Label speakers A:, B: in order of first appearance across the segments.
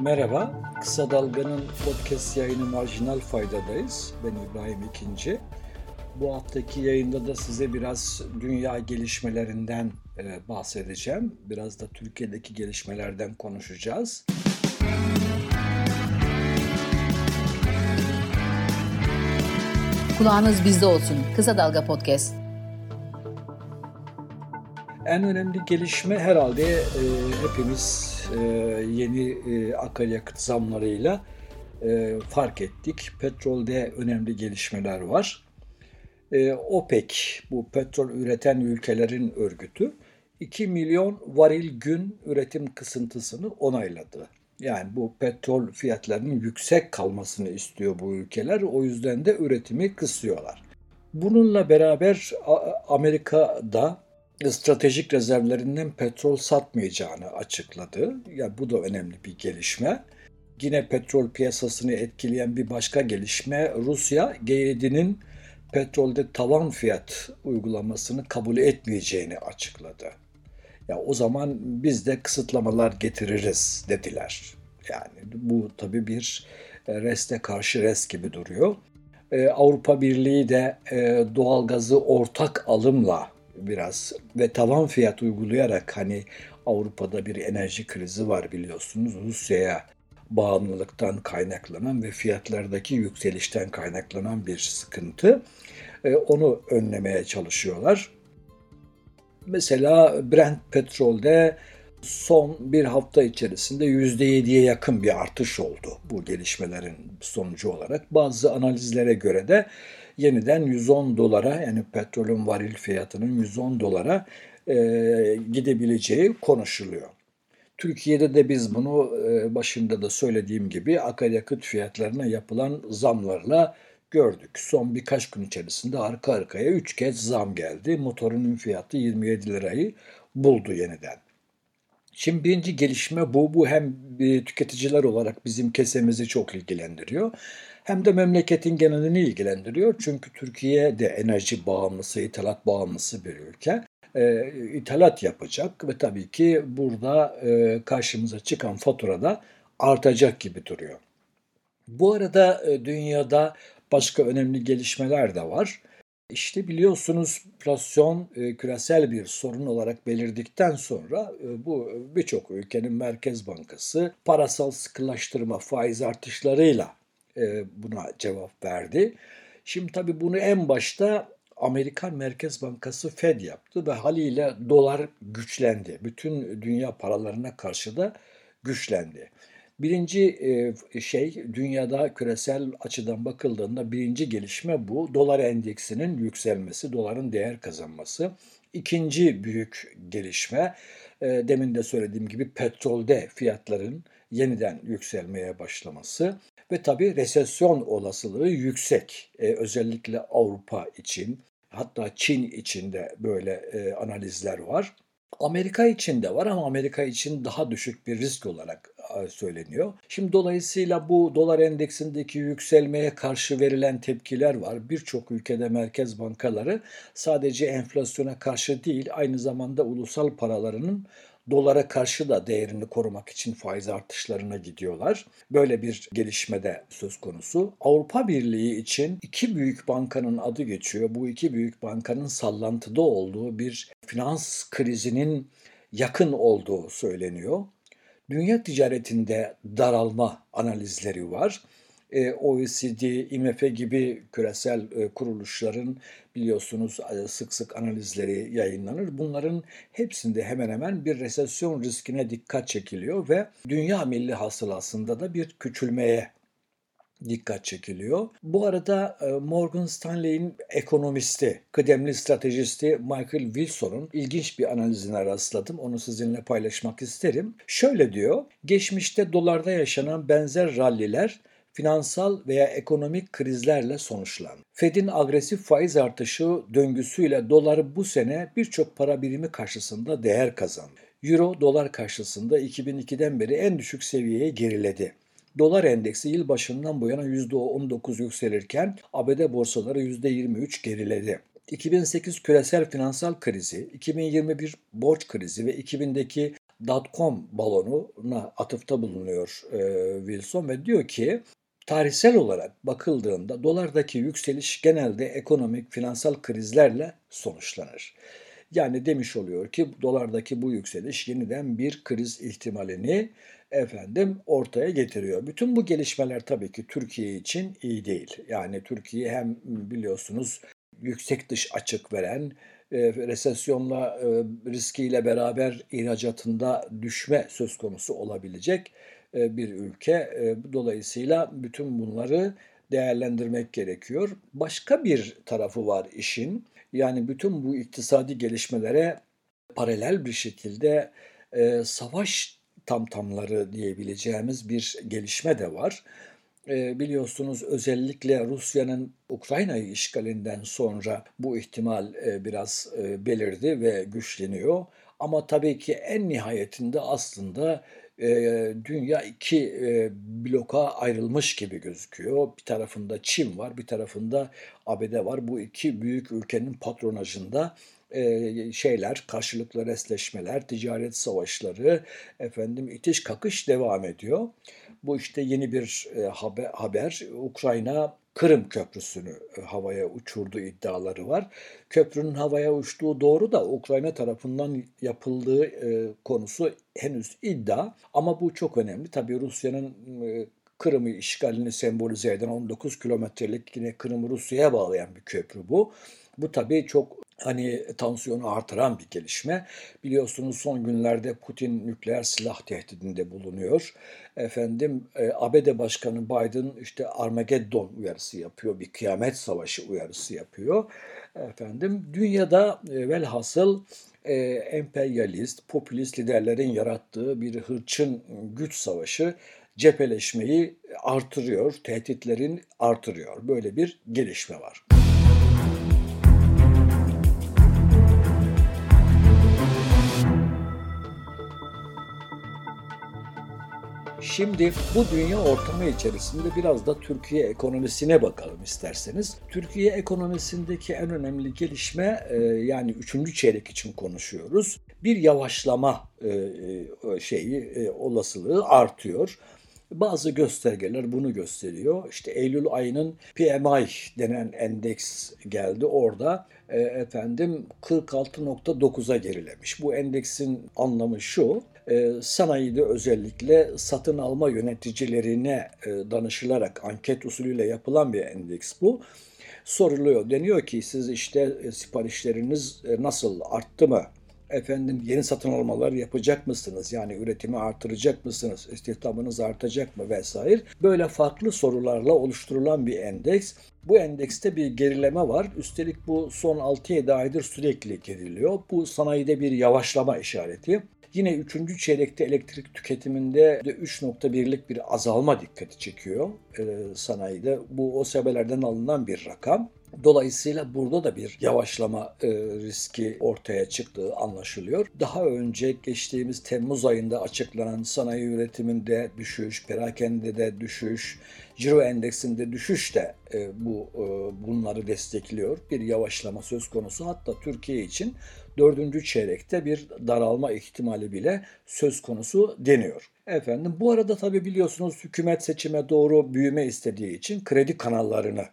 A: Merhaba, Kısa Dalga'nın podcast yayını Marjinal Fayda'dayız. Ben İbrahim İkinci. Bu haftaki yayında da size biraz dünya gelişmelerinden e, bahsedeceğim. Biraz da Türkiye'deki gelişmelerden konuşacağız.
B: Kulağınız bizde olsun. Kısa Dalga Podcast.
A: En önemli gelişme herhalde e, hepimiz e, yeni e, akaryakıt zamlarıyla e, fark ettik. Petrolde önemli gelişmeler var. E, OPEC, bu petrol üreten ülkelerin örgütü, 2 milyon varil gün üretim kısıntısını onayladı. Yani bu petrol fiyatlarının yüksek kalmasını istiyor bu ülkeler. O yüzden de üretimi kısıyorlar. Bununla beraber Amerika'da stratejik rezervlerinden petrol satmayacağını açıkladı. Yani bu da önemli bir gelişme. Yine petrol piyasasını etkileyen bir başka gelişme Rusya G7'nin petrolde tavan fiyat uygulamasını kabul etmeyeceğini açıkladı. Ya o zaman biz de kısıtlamalar getiririz dediler. Yani bu tabii bir e, reste karşı rest gibi duruyor. Ee, Avrupa Birliği de e, doğalgazı ortak alımla biraz ve tavan fiyat uygulayarak hani Avrupa'da bir enerji krizi var biliyorsunuz. Rusya'ya bağımlılıktan kaynaklanan ve fiyatlardaki yükselişten kaynaklanan bir sıkıntı. E, onu önlemeye çalışıyorlar. Mesela Brent petrolde son bir hafta içerisinde %7'ye yakın bir artış oldu bu gelişmelerin sonucu olarak. Bazı analizlere göre de yeniden 110 dolara yani petrolün varil fiyatının 110 dolara e, gidebileceği konuşuluyor. Türkiye'de de biz bunu e, başında da söylediğim gibi akaryakıt fiyatlarına yapılan zamlarla gördük. Son birkaç gün içerisinde arka arkaya 3 kez zam geldi. Motorunun fiyatı 27 lirayı buldu yeniden. Şimdi birinci gelişme bu. Bu hem tüketiciler olarak bizim kesemizi çok ilgilendiriyor. Hem de memleketin genelini ilgilendiriyor. Çünkü Türkiye de enerji bağımlısı, ithalat bağımlısı bir ülke. E, ithalat yapacak ve tabii ki burada e, karşımıza çıkan fatura da artacak gibi duruyor. Bu arada e, dünyada başka önemli gelişmeler de var. İşte biliyorsunuz enflasyon e, küresel bir sorun olarak belirdikten sonra e, bu birçok ülkenin merkez bankası parasal sıkılaştırma faiz artışlarıyla buna cevap verdi. Şimdi tabii bunu en başta Amerikan Merkez Bankası Fed yaptı ve haliyle dolar güçlendi. Bütün dünya paralarına karşı da güçlendi. Birinci e, şey dünyada küresel açıdan bakıldığında birinci gelişme bu. Dolar endeksinin yükselmesi, doların değer kazanması. İkinci büyük gelişme e, demin de söylediğim gibi petrolde fiyatların yeniden yükselmeye başlaması ve tabii resesyon olasılığı yüksek. E, özellikle Avrupa için hatta Çin için de böyle analizler var. Amerika için de var ama Amerika için daha düşük bir risk olarak söyleniyor. Şimdi dolayısıyla bu dolar endeksindeki yükselmeye karşı verilen tepkiler var. Birçok ülkede merkez bankaları sadece enflasyona karşı değil aynı zamanda ulusal paralarının dolara karşı da değerini korumak için faiz artışlarına gidiyorlar. Böyle bir gelişmede söz konusu. Avrupa Birliği için iki büyük bankanın adı geçiyor. Bu iki büyük bankanın sallantıda olduğu bir finans krizinin yakın olduğu söyleniyor. Dünya ticaretinde daralma analizleri var. E, OECD, IMF gibi küresel e, kuruluşların biliyorsunuz e, sık sık analizleri yayınlanır. Bunların hepsinde hemen hemen bir resesyon riskine dikkat çekiliyor ve dünya milli hasılasında da bir küçülmeye dikkat çekiliyor. Bu arada Morgan Stanley'in ekonomisti, kıdemli stratejisti Michael Wilson'un ilginç bir analizine rastladım. Onu sizinle paylaşmak isterim. Şöyle diyor, geçmişte dolarda yaşanan benzer ralliler finansal veya ekonomik krizlerle sonuçlandı. Fed'in agresif faiz artışı döngüsüyle dolar bu sene birçok para birimi karşısında değer kazandı. Euro dolar karşısında 2002'den beri en düşük seviyeye geriledi. Dolar endeksi yıl başından bu yana %19 yükselirken ABD borsaları %23 geriledi. 2008 küresel finansal krizi, 2021 borç krizi ve 2000'deki dotcom balonuna atıfta bulunuyor e, Wilson ve diyor ki tarihsel olarak bakıldığında dolardaki yükseliş genelde ekonomik, finansal krizlerle sonuçlanır. Yani demiş oluyor ki dolardaki bu yükseliş yeniden bir kriz ihtimalini efendim ortaya getiriyor. Bütün bu gelişmeler tabii ki Türkiye için iyi değil. Yani Türkiye hem biliyorsunuz yüksek dış açık veren, e, resesyonla e, riskiyle beraber ihracatında düşme söz konusu olabilecek bir ülke. E, dolayısıyla bütün bunları değerlendirmek gerekiyor. Başka bir tarafı var işin. Yani bütün bu iktisadi gelişmelere paralel bir şekilde e, savaş tamtamları diyebileceğimiz bir gelişme de var. E, biliyorsunuz özellikle Rusya'nın Ukrayna'yı işgalinden sonra bu ihtimal e, biraz e, belirdi ve güçleniyor. Ama tabii ki en nihayetinde aslında e, dünya iki e, bloka ayrılmış gibi gözüküyor. Bir tarafında Çin var, bir tarafında ABD var. Bu iki büyük ülkenin patronajında e, şeyler, karşılıklı resleşmeler, ticaret savaşları, efendim itiş kakış devam ediyor. Bu işte yeni bir e, haber, haber. Ukrayna Kırım Köprüsü'nü e, havaya uçurdu iddiaları var. Köprünün havaya uçtuğu doğru da Ukrayna tarafından yapıldığı e, konusu henüz iddia. Ama bu çok önemli. Tabii Rusya'nın e, Kırım'ı işgalini sembolize eden 19 kilometrelik yine Kırım'ı Rusya'ya bağlayan bir köprü bu. Bu tabii çok hani tansiyonu artıran bir gelişme. Biliyorsunuz son günlerde Putin nükleer silah tehdidinde bulunuyor. Efendim e, ABD Başkanı Biden işte Armageddon uyarısı yapıyor, bir kıyamet savaşı uyarısı yapıyor. Efendim dünyada e, velhasıl e, emperyalist, popülist liderlerin yarattığı bir hırçın güç savaşı cepheleşmeyi artırıyor, tehditlerin artırıyor. Böyle bir gelişme var. Şimdi bu dünya ortamı içerisinde biraz da Türkiye ekonomisine bakalım isterseniz. Türkiye ekonomisindeki en önemli gelişme e, yani üçüncü çeyrek için konuşuyoruz. Bir yavaşlama e, e, şeyi olasılığı artıyor. Bazı göstergeler bunu gösteriyor. İşte Eylül ayının PMI denen endeks geldi. Orada e, efendim 46.9'a gerilemiş. Bu endeksin anlamı şu. E, sanayide özellikle satın alma yöneticilerine e, danışılarak anket usulüyle yapılan bir endeks bu. Soruluyor. Deniyor ki siz işte e, siparişleriniz e, nasıl arttı mı? Efendim yeni satın almalar yapacak mısınız? Yani üretimi artıracak mısınız? İstihdamınız artacak mı vesaire? Böyle farklı sorularla oluşturulan bir endeks. Bu endekste bir gerileme var. Üstelik bu son 6-7 aydır sürekli geriliyor. Bu sanayide bir yavaşlama işareti. Yine 3. çeyrekte elektrik tüketiminde de 3.1'lik bir azalma dikkati çekiyor e, sanayide. Bu o sebebelerden alınan bir rakam. Dolayısıyla burada da bir yavaşlama e, riski ortaya çıktığı anlaşılıyor. Daha önce geçtiğimiz Temmuz ayında açıklanan sanayi üretiminde düşüş, perakende de düşüş, ciro endeksinde düşüş de e, bu e, bunları destekliyor. Bir yavaşlama söz konusu. Hatta Türkiye için dördüncü çeyrekte bir daralma ihtimali bile söz konusu deniyor. Efendim bu arada tabi biliyorsunuz hükümet seçime doğru büyüme istediği için kredi kanallarını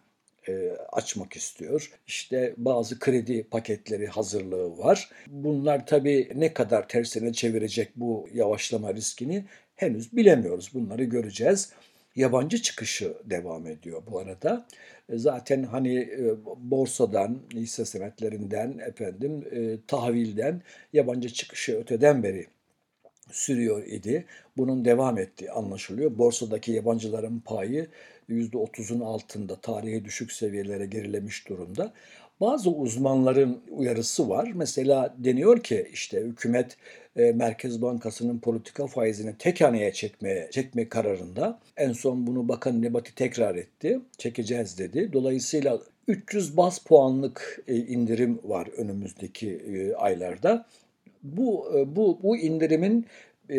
A: açmak istiyor. İşte bazı kredi paketleri hazırlığı var. Bunlar tabii ne kadar tersine çevirecek bu yavaşlama riskini henüz bilemiyoruz. Bunları göreceğiz. Yabancı çıkışı devam ediyor bu arada. E, zaten hani e, borsadan, hisse senetlerinden, efendim tahvilden yabancı çıkışı öteden beri sürüyor idi. Bunun devam ettiği anlaşılıyor. Borsadaki yabancıların payı %30'un altında tarihi düşük seviyelere gerilemiş durumda. Bazı uzmanların uyarısı var. Mesela deniyor ki işte hükümet e, Merkez Bankası'nın politika faizini tek haneye çekmeye çekme kararında. En son bunu Bakan Nebati tekrar etti. Çekeceğiz dedi. Dolayısıyla 300 bas puanlık e, indirim var önümüzdeki e, aylarda. Bu bu bu indirimin e,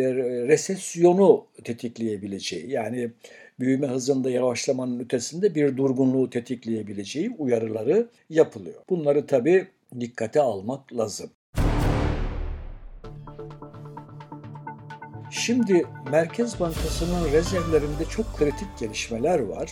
A: resesyonu tetikleyebileceği yani büyüme hızında yavaşlamanın ötesinde bir durgunluğu tetikleyebileceği uyarıları yapılıyor. Bunları tabii dikkate almak lazım. Şimdi Merkez Bankası'nın rezervlerinde çok kritik gelişmeler var.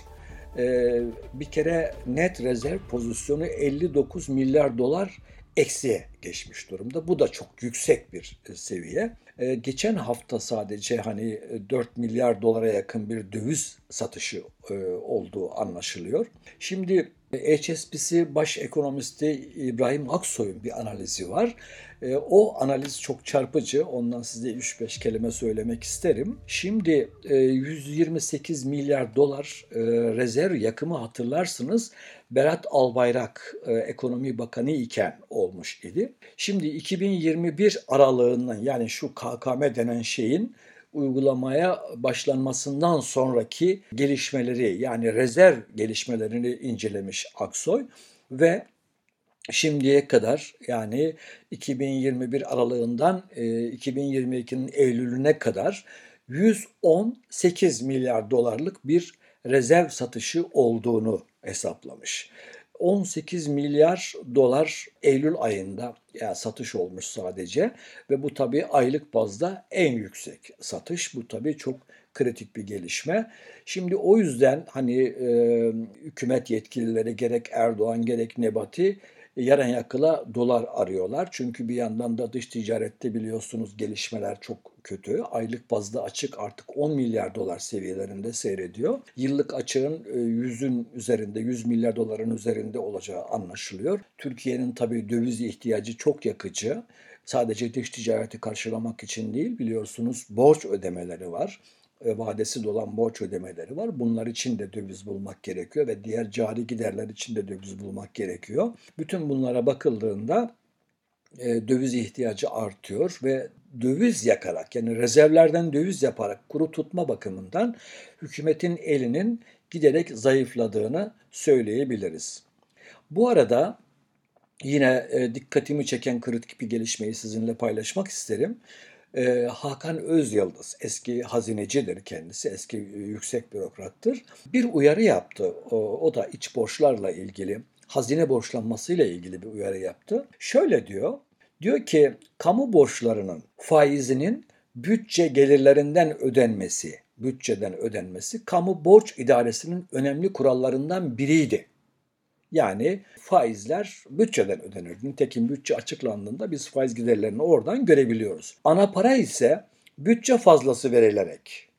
A: Ee, bir kere net rezerv pozisyonu 59 milyar dolar eksiye geçmiş durumda. Bu da çok yüksek bir e, seviye. Ee, geçen hafta sadece hani 4 e, milyar dolara yakın bir döviz satışı e, olduğu anlaşılıyor. Şimdi HSBC baş ekonomisti İbrahim Aksoy'un bir analizi var. E, o analiz çok çarpıcı. Ondan size 3-5 kelime söylemek isterim. Şimdi 128 e, milyar dolar e, rezerv yakımı hatırlarsınız. Berat Albayrak ekonomi bakanı iken olmuş idi. Şimdi 2021 aralığından yani şu KKM denen şeyin uygulamaya başlanmasından sonraki gelişmeleri yani rezerv gelişmelerini incelemiş Aksoy ve şimdiye kadar yani 2021 aralığından 2022'nin e, Eylül'üne kadar 118 milyar dolarlık bir rezerv satışı olduğunu hesaplamış. 18 milyar dolar Eylül ayında yani satış olmuş sadece ve bu tabii aylık bazda en yüksek satış. Bu tabii çok kritik bir gelişme. Şimdi o yüzden hani e, hükümet yetkilileri gerek Erdoğan gerek Nebati yarın yakıla dolar arıyorlar. Çünkü bir yandan da dış ticarette biliyorsunuz gelişmeler çok kötü. Aylık bazda açık artık 10 milyar dolar seviyelerinde seyrediyor. Yıllık açığın 100'ün e, üzerinde, 100 milyar doların üzerinde olacağı anlaşılıyor. Türkiye'nin tabii döviz ihtiyacı çok yakıcı. Sadece dış ticareti karşılamak için değil biliyorsunuz borç ödemeleri var. E, vadesi dolan borç ödemeleri var. Bunlar için de döviz bulmak gerekiyor ve diğer cari giderler için de döviz bulmak gerekiyor. Bütün bunlara bakıldığında e, döviz ihtiyacı artıyor ve döviz yakarak yani rezervlerden döviz yaparak kuru tutma bakımından hükümetin elinin giderek zayıfladığını söyleyebiliriz. Bu arada yine e, dikkatimi çeken kritik bir gelişmeyi sizinle paylaşmak isterim. Ee, Hakan Özyıldız, eski hazinecidir kendisi, eski e, yüksek bürokrattır. Bir uyarı yaptı. O, o da iç borçlarla ilgili, hazine borçlanmasıyla ilgili bir uyarı yaptı. Şöyle diyor, diyor ki kamu borçlarının faizinin bütçe gelirlerinden ödenmesi, bütçeden ödenmesi kamu borç idaresinin önemli kurallarından biriydi. Yani faizler bütçeden ödenir. Nitekim bütçe açıklandığında biz faiz giderlerini oradan görebiliyoruz. Ana para ise bütçe fazlası verilerek.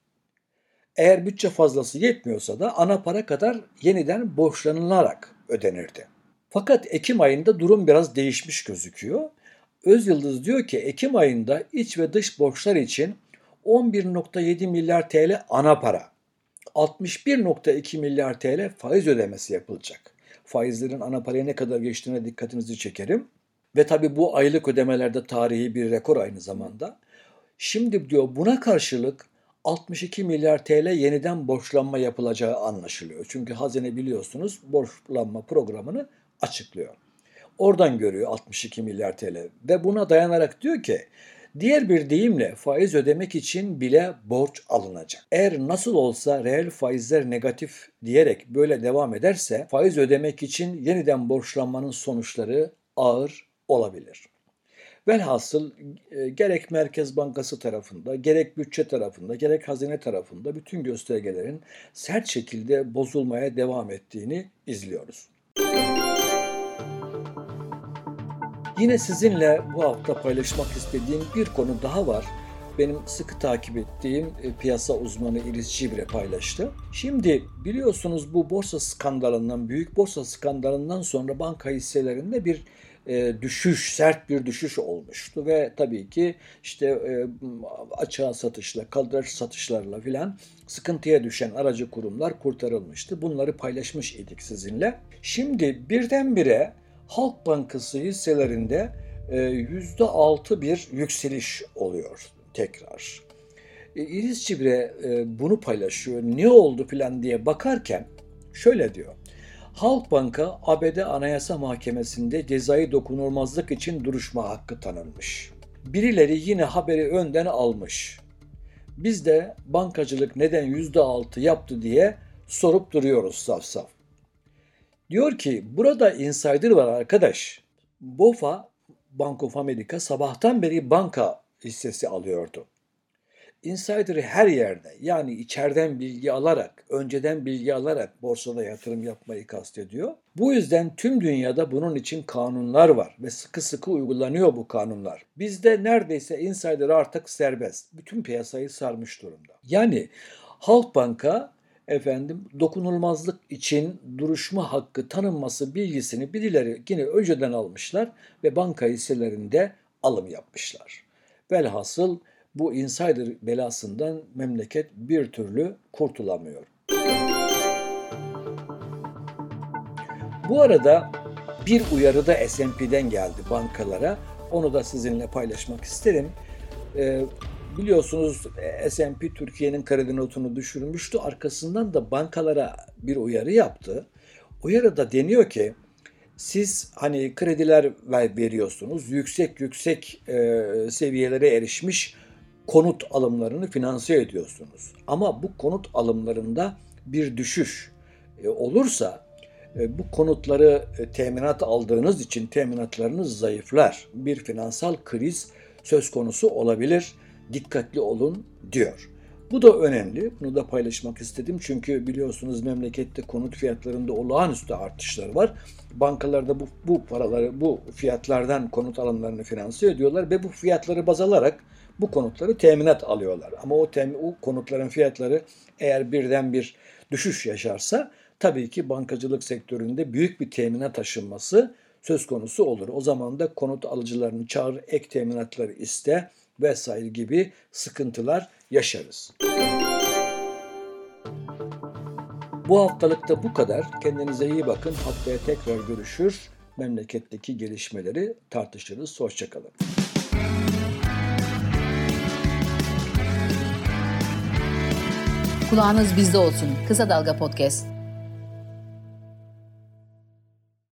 A: Eğer bütçe fazlası yetmiyorsa da ana para kadar yeniden borçlanılarak ödenirdi. Fakat Ekim ayında durum biraz değişmiş gözüküyor. Öz Yıldız diyor ki Ekim ayında iç ve dış borçlar için 11.7 milyar TL ana para, 61.2 milyar TL faiz ödemesi yapılacak faizlerin ana paraya ne kadar geçtiğine dikkatinizi çekerim. Ve tabii bu aylık ödemelerde tarihi bir rekor aynı zamanda. Şimdi diyor buna karşılık 62 milyar TL yeniden borçlanma yapılacağı anlaşılıyor. Çünkü hazine biliyorsunuz borçlanma programını açıklıyor. Oradan görüyor 62 milyar TL ve buna dayanarak diyor ki Diğer bir deyimle faiz ödemek için bile borç alınacak. Eğer nasıl olsa reel faizler negatif diyerek böyle devam ederse faiz ödemek için yeniden borçlanmanın sonuçları ağır olabilir. Velhasıl e, gerek Merkez Bankası tarafında, gerek bütçe tarafında, gerek hazine tarafında bütün göstergelerin sert şekilde bozulmaya devam ettiğini izliyoruz. Yine sizinle bu hafta paylaşmak istediğim bir konu daha var. Benim sıkı takip ettiğim e, piyasa uzmanı İris Cibre paylaştı. Şimdi biliyorsunuz bu borsa skandalından, büyük borsa skandalından sonra banka hisselerinde bir e, düşüş, sert bir düşüş olmuştu ve tabii ki işte e, açığa satışla, kaldıraç satışlarla filan sıkıntıya düşen aracı kurumlar kurtarılmıştı. Bunları paylaşmış idik sizinle. Şimdi birdenbire Halk Bankası hisselerinde %6 e, bir yükseliş oluyor tekrar. E, İris Cibre e, bunu paylaşıyor. Ne oldu filan diye bakarken şöyle diyor. Halk Banka ABD Anayasa Mahkemesi'nde cezai dokunulmazlık için duruşma hakkı tanınmış. Birileri yine haberi önden almış. Biz de bankacılık neden %6 yaptı diye sorup duruyoruz saf saf. Diyor ki burada insider var arkadaş. BOFA, Bank of America sabahtan beri banka hissesi alıyordu. Insider'ı her yerde yani içeriden bilgi alarak, önceden bilgi alarak borsada yatırım yapmayı kastediyor. Bu yüzden tüm dünyada bunun için kanunlar var ve sıkı sıkı uygulanıyor bu kanunlar. Bizde neredeyse insider artık serbest. Bütün piyasayı sarmış durumda. Yani Halkbank'a efendim dokunulmazlık için duruşma hakkı tanınması bilgisini birileri yine önceden almışlar ve banka hisselerinde alım yapmışlar. Velhasıl bu insider belasından memleket bir türlü kurtulamıyor. Bu arada bir uyarı da S&P'den geldi bankalara. Onu da sizinle paylaşmak isterim. Ee, biliyorsunuz S&P Türkiye'nin kredi notunu düşürmüştü. Arkasından da bankalara bir uyarı yaptı. Uyarıda deniyor ki siz hani krediler veriyorsunuz. Yüksek yüksek e, seviyelere erişmiş konut alımlarını finanse ediyorsunuz. Ama bu konut alımlarında bir düşüş e, olursa e, bu konutları e, teminat aldığınız için teminatlarınız zayıflar. Bir finansal kriz söz konusu olabilir. Dikkatli olun diyor. Bu da önemli. Bunu da paylaşmak istedim. Çünkü biliyorsunuz memlekette konut fiyatlarında olağanüstü artışlar var. Bankalarda bu, bu paraları, bu fiyatlardan konut alımlarını finanse ediyorlar ve bu fiyatları baz alarak bu konutları teminat alıyorlar. Ama o, tem, o konutların fiyatları eğer birden bir düşüş yaşarsa tabii ki bankacılık sektöründe büyük bir teminat aşınması söz konusu olur. O zaman da konut alıcılarını çağır, ek teminatları iste vesaire gibi sıkıntılar yaşarız. Bu haftalıkta bu kadar. Kendinize iyi bakın. Haftaya tekrar görüşür. Memleketteki gelişmeleri tartışırız. Hoşçakalın.
B: Kulağınız bizde olsun. Kısa Dalga Podcast.